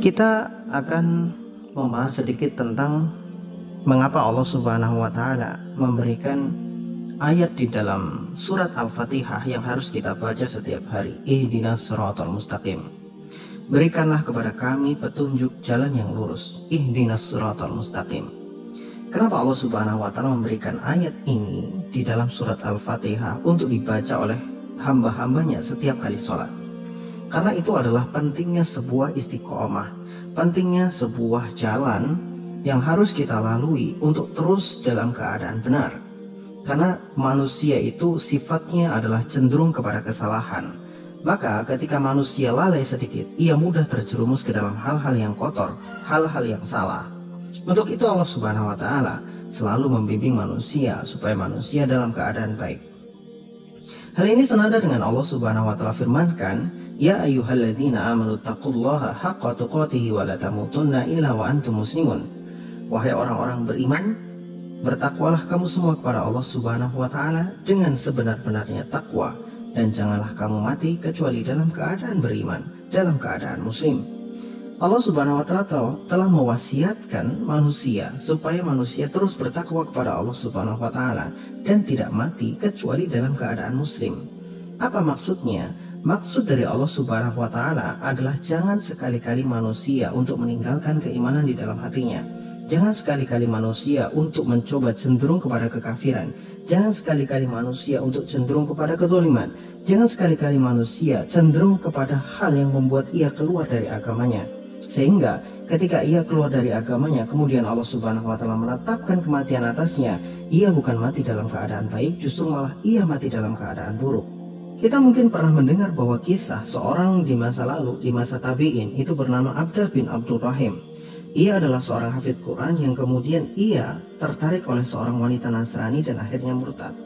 Kita akan membahas sedikit tentang mengapa Allah Subhanahu wa taala memberikan ayat di dalam surat Al-Fatihah yang harus kita baca setiap hari. Ihdinas siratal mustaqim. Berikanlah kepada kami petunjuk jalan yang lurus. Ihdinas siratal mustaqim. Kenapa Allah Subhanahu wa taala memberikan ayat ini di dalam surat Al-Fatihah untuk dibaca oleh hamba-hambanya setiap kali sholat? Karena itu adalah pentingnya sebuah istiqomah, pentingnya sebuah jalan yang harus kita lalui untuk terus dalam keadaan benar. Karena manusia itu sifatnya adalah cenderung kepada kesalahan. Maka ketika manusia lalai sedikit, ia mudah terjerumus ke dalam hal-hal yang kotor, hal-hal yang salah. Untuk itu Allah Subhanahu wa taala selalu membimbing manusia supaya manusia dalam keadaan baik. Hal ini senada dengan Allah Subhanahu wa taala firmankan, "Ya ayyuhalladzina amanu taqullaha haqqa tuqatih wa la tamutunna illa wa antum muslimun." Wahai orang-orang beriman, bertakwalah kamu semua kepada Allah Subhanahu wa taala dengan sebenar-benarnya takwa dan janganlah kamu mati kecuali dalam keadaan beriman, dalam keadaan muslim. Allah Subhanahu wa taala telah mewasiatkan manusia supaya manusia terus bertakwa kepada Allah Subhanahu wa taala dan tidak mati kecuali dalam keadaan muslim. Apa maksudnya? Maksud dari Allah Subhanahu wa taala adalah jangan sekali-kali manusia untuk meninggalkan keimanan di dalam hatinya. Jangan sekali-kali manusia untuk mencoba cenderung kepada kekafiran. Jangan sekali-kali manusia untuk cenderung kepada kezaliman. Jangan sekali-kali manusia cenderung kepada hal yang membuat ia keluar dari agamanya. Sehingga ketika ia keluar dari agamanya, kemudian Allah Subhanahu wa taala menetapkan kematian atasnya, ia bukan mati dalam keadaan baik, justru malah ia mati dalam keadaan buruk. Kita mungkin pernah mendengar bahwa kisah seorang di masa lalu, di masa tabi'in, itu bernama Abdah bin Abdul Rahim. Ia adalah seorang hafid Quran yang kemudian ia tertarik oleh seorang wanita Nasrani dan akhirnya murtad.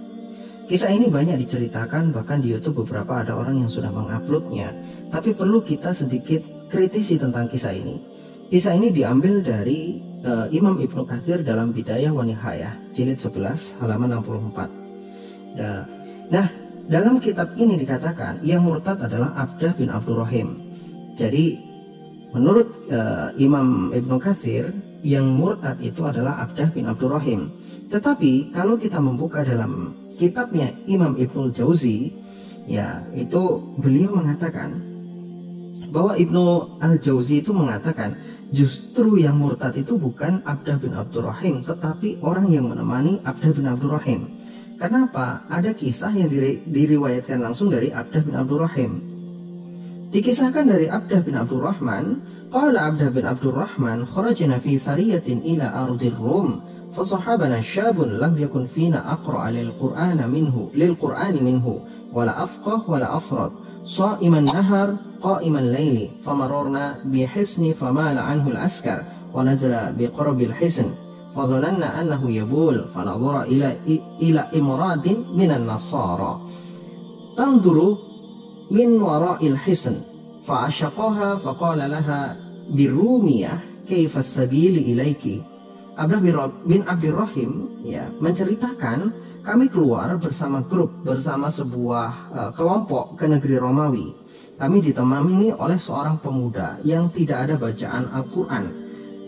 Kisah ini banyak diceritakan bahkan di YouTube beberapa ada orang yang sudah menguploadnya. Tapi perlu kita sedikit kritisi tentang kisah ini. Kisah ini diambil dari uh, Imam Ibnu Katsir dalam Bidayah wa Nihayah jilid 11 halaman 64. Nah, dalam kitab ini dikatakan yang murtad adalah Abdah bin Abdurrahim. Jadi menurut uh, Imam Ibnu Katsir yang murtad itu adalah Abdah bin Abdurrahim. Tetapi kalau kita membuka dalam kitabnya Imam Ibnu Jauzi, ya itu beliau mengatakan bahwa Ibnu Al-Jauzi itu mengatakan justru yang murtad itu bukan Abdah bin Abdurrahim tetapi orang yang menemani Abdah bin Abdurrahim. Kenapa? Ada kisah yang diri, diriwayatkan langsung dari Abdah bin Abdurrahim. Dikisahkan dari Abdah bin Abdurrahman, qala Abdah bin Abdurrahman kharajna fi sariyatin ila ardir Rum فصحابنا شاب لم يكن فينا أقرأ للقرآن منه للقرآن منه ولا أفقه ولا أفرط صائما النهر قائما الليل فمررنا بحصن فمال عنه العسكر ونزل بقرب الحصن fadhananna annahu yabul fanadhara ila ila imradin minan nasara. Tanzuru min wara'il hisn fa'ashaqaha faqala laha birumiyah kaifa sabili ilaiki Abdullah bin Abdul Rahim ya menceritakan kami keluar bersama grup bersama sebuah uh, kelompok ke negeri Romawi. Kami ditemani oleh seorang pemuda yang tidak ada bacaan Al-Qur'an.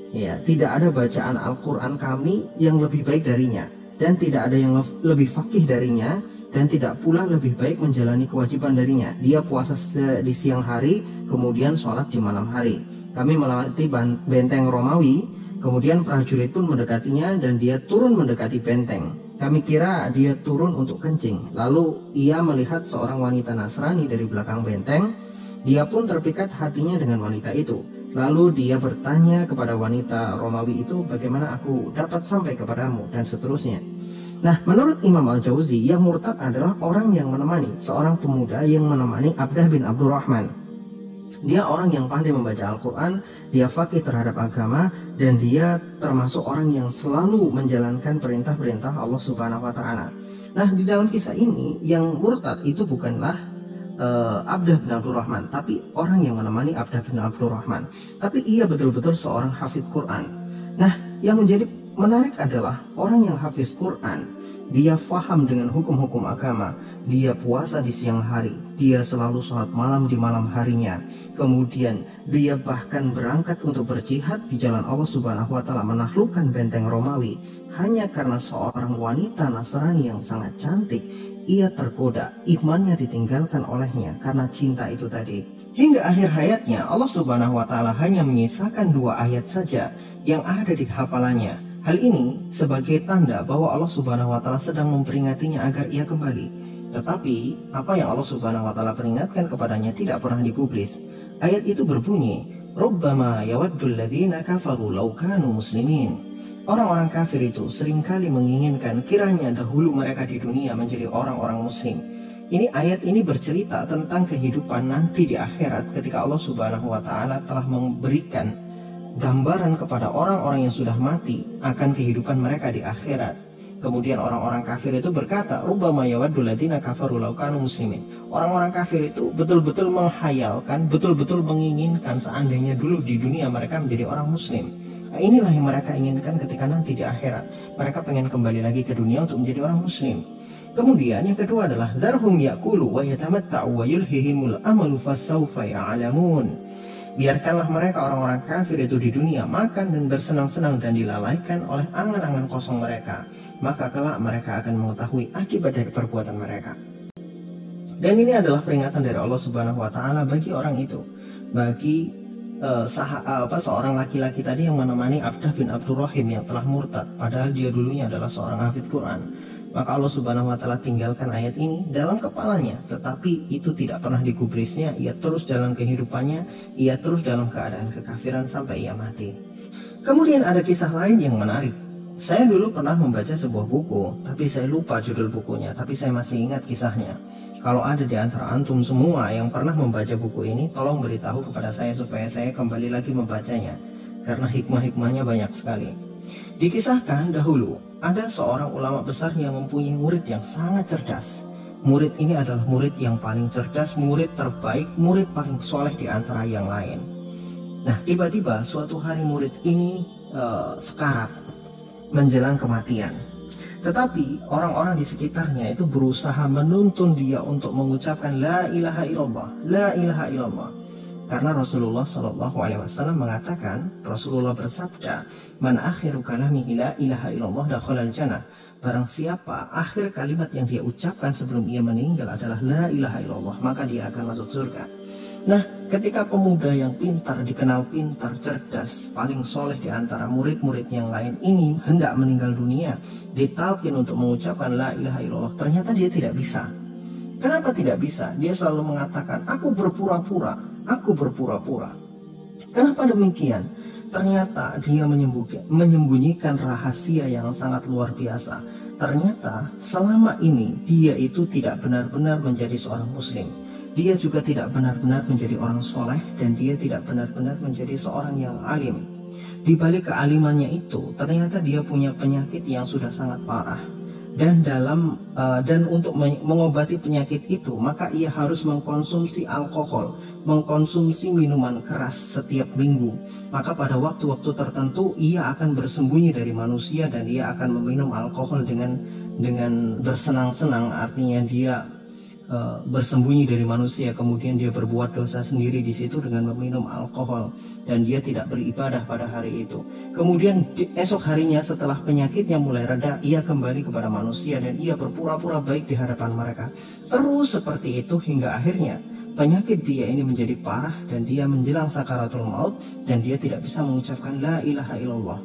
Ya, tidak ada bacaan Al-Qur'an kami yang lebih baik darinya dan tidak ada yang lebih fakih darinya dan tidak pula lebih baik menjalani kewajiban darinya. Dia puasa di siang hari, kemudian sholat di malam hari. Kami melewati benteng Romawi Kemudian prajurit pun mendekatinya dan dia turun mendekati benteng. Kami kira dia turun untuk kencing. Lalu ia melihat seorang wanita Nasrani dari belakang benteng. Dia pun terpikat hatinya dengan wanita itu. Lalu dia bertanya kepada wanita Romawi itu bagaimana aku dapat sampai kepadamu dan seterusnya. Nah, menurut Imam Al-Jauzi, yang murtad adalah orang yang menemani, seorang pemuda yang menemani Abdah bin Abdurrahman. Dia orang yang pandai membaca Al-Quran, dia fakih terhadap agama, dan dia termasuk orang yang selalu menjalankan perintah-perintah Allah Subhanahu wa Ta'ala. Nah, di dalam kisah ini, yang murtad itu bukanlah uh, Abdah bin Abdul Rahman, tapi orang yang menemani Abdah bin Abdul Rahman. Tapi ia betul-betul seorang hafid Quran. Nah, yang menjadi menarik adalah orang yang hafiz Quran, dia faham dengan hukum-hukum agama, dia puasa di siang hari, dia selalu sholat malam di malam harinya. Kemudian dia bahkan berangkat untuk berjihad di jalan Allah Subhanahu wa taala menaklukkan benteng Romawi hanya karena seorang wanita Nasrani yang sangat cantik ia tergoda, imannya ditinggalkan olehnya karena cinta itu tadi. Hingga akhir hayatnya Allah Subhanahu wa taala hanya menyisakan dua ayat saja yang ada di hafalannya Hal ini sebagai tanda bahwa Allah Subhanahu wa taala sedang memperingatinya agar ia kembali. Tetapi apa yang Allah Subhanahu wa taala peringatkan kepadanya tidak pernah digubris. Ayat itu berbunyi, "Rubbama yawaddul ladzina kafaru law kanu muslimin." Orang-orang kafir itu sering kali menginginkan kiranya dahulu mereka di dunia menjadi orang-orang muslim. Ini ayat ini bercerita tentang kehidupan nanti di akhirat ketika Allah Subhanahu wa taala telah memberikan gambaran kepada orang-orang yang sudah mati akan kehidupan mereka di akhirat. Kemudian orang-orang kafir itu berkata, "Rubbama yawaddul ladzina kafaru law kanu muslimin." Orang-orang kafir itu betul-betul menghayalkan, betul-betul menginginkan seandainya dulu di dunia mereka menjadi orang muslim. Nah, inilah yang mereka inginkan ketika nanti di akhirat. Mereka pengen kembali lagi ke dunia untuk menjadi orang muslim. Kemudian yang kedua adalah darhum yakulu wa yatamatta'u wa yulhihimul amalu fasawfa ya'lamun. Biarkanlah mereka orang-orang kafir itu di dunia makan dan bersenang-senang dan dilalaikan oleh angan-angan kosong mereka. Maka kelak mereka akan mengetahui akibat dari perbuatan mereka. Dan ini adalah peringatan dari Allah Subhanahu wa taala bagi orang itu. Bagi uh, sah, uh, apa seorang laki-laki tadi yang menemani Abdah bin Abdurrahim yang telah murtad padahal dia dulunya adalah seorang hafid Quran maka Allah Subhanahu wa taala tinggalkan ayat ini dalam kepalanya, tetapi itu tidak pernah digubrisnya, ia terus dalam kehidupannya, ia terus dalam keadaan kekafiran sampai ia mati. Kemudian ada kisah lain yang menarik. Saya dulu pernah membaca sebuah buku, tapi saya lupa judul bukunya, tapi saya masih ingat kisahnya. Kalau ada di antara antum semua yang pernah membaca buku ini, tolong beritahu kepada saya supaya saya kembali lagi membacanya, karena hikmah-hikmahnya banyak sekali. Dikisahkan dahulu, ada seorang ulama besar yang mempunyai murid yang sangat cerdas. Murid ini adalah murid yang paling cerdas, murid terbaik, murid paling soleh di antara yang lain. Nah, tiba-tiba suatu hari murid ini uh, sekarat menjelang kematian. Tetapi orang-orang di sekitarnya itu berusaha menuntun dia untuk mengucapkan la ilaha illallah, la ilaha illallah. Karena Rasulullah Shallallahu Alaihi Wasallam mengatakan, Rasulullah bersabda, "Man akhiru kalami ila ilaha illallah dakhalal jannah." Barang siapa akhir kalimat yang dia ucapkan sebelum ia meninggal adalah la ilaha illallah, maka dia akan masuk surga. Nah, ketika pemuda yang pintar, dikenal pintar, cerdas, paling soleh di antara murid-murid yang lain ini hendak meninggal dunia, ditalkin untuk mengucapkan la ilaha illallah, ternyata dia tidak bisa. Kenapa tidak bisa? Dia selalu mengatakan, aku berpura-pura, Aku berpura-pura. Kenapa demikian? Ternyata dia menyembunyikan rahasia yang sangat luar biasa. Ternyata selama ini dia itu tidak benar-benar menjadi seorang muslim. Dia juga tidak benar-benar menjadi orang soleh dan dia tidak benar-benar menjadi seorang yang alim. Di balik kealimannya itu, ternyata dia punya penyakit yang sudah sangat parah dan dalam uh, dan untuk mengobati penyakit itu maka ia harus mengkonsumsi alkohol, mengkonsumsi minuman keras setiap minggu. Maka pada waktu-waktu tertentu ia akan bersembunyi dari manusia dan ia akan meminum alkohol dengan dengan bersenang-senang artinya dia uh, bersembunyi dari manusia. Kemudian dia berbuat dosa sendiri di situ dengan meminum alkohol. Dan dia tidak beribadah pada hari itu. Kemudian di, esok harinya setelah penyakitnya mulai reda ia kembali kepada manusia dan ia berpura-pura baik di hadapan mereka. Terus seperti itu hingga akhirnya penyakit dia ini menjadi parah dan dia menjelang sakaratul maut dan dia tidak bisa mengucapkan la ilaha illallah.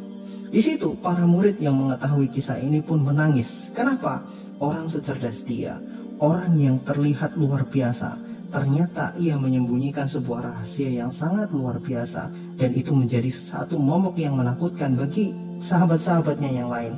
Di situ para murid yang mengetahui kisah ini pun menangis. Kenapa? Orang secerdas dia, orang yang terlihat luar biasa, ternyata ia menyembunyikan sebuah rahasia yang sangat luar biasa dan itu menjadi satu momok yang menakutkan bagi sahabat-sahabatnya yang lain.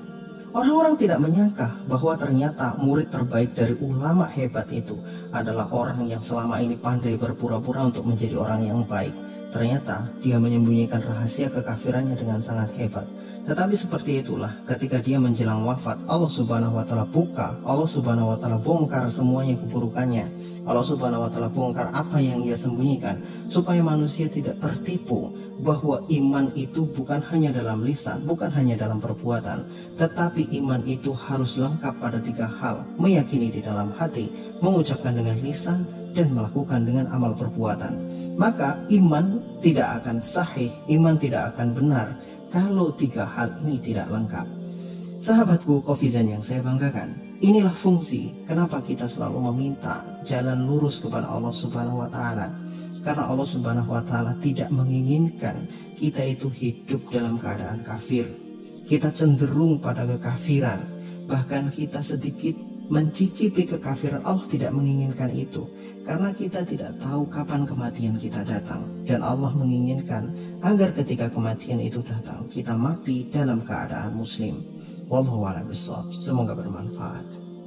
Orang-orang tidak menyangka bahwa ternyata murid terbaik dari ulama hebat itu adalah orang yang selama ini pandai berpura-pura untuk menjadi orang yang baik. Ternyata dia menyembunyikan rahasia kekafirannya dengan sangat hebat. Tetapi seperti itulah ketika dia menjelang wafat Allah subhanahu wa ta'ala buka Allah subhanahu wa ta'ala bongkar semuanya keburukannya. Allah subhanahu wa ta'ala bongkar apa yang ia sembunyikan Supaya manusia tidak tertipu bahwa iman itu bukan hanya dalam lisan, bukan hanya dalam perbuatan, tetapi iman itu harus lengkap pada tiga hal: meyakini di dalam hati, mengucapkan dengan lisan, dan melakukan dengan amal perbuatan. Maka iman tidak akan sahih, iman tidak akan benar kalau tiga hal ini tidak lengkap. Sahabatku Kofizan yang saya banggakan, inilah fungsi kenapa kita selalu meminta jalan lurus kepada Allah Subhanahu wa taala karena Allah Subhanahu wa taala tidak menginginkan kita itu hidup dalam keadaan kafir. Kita cenderung pada kekafiran, bahkan kita sedikit mencicipi kekafiran. Allah tidak menginginkan itu karena kita tidak tahu kapan kematian kita datang dan Allah menginginkan agar ketika kematian itu datang kita mati dalam keadaan muslim. Wallahu a'lam Semoga bermanfaat.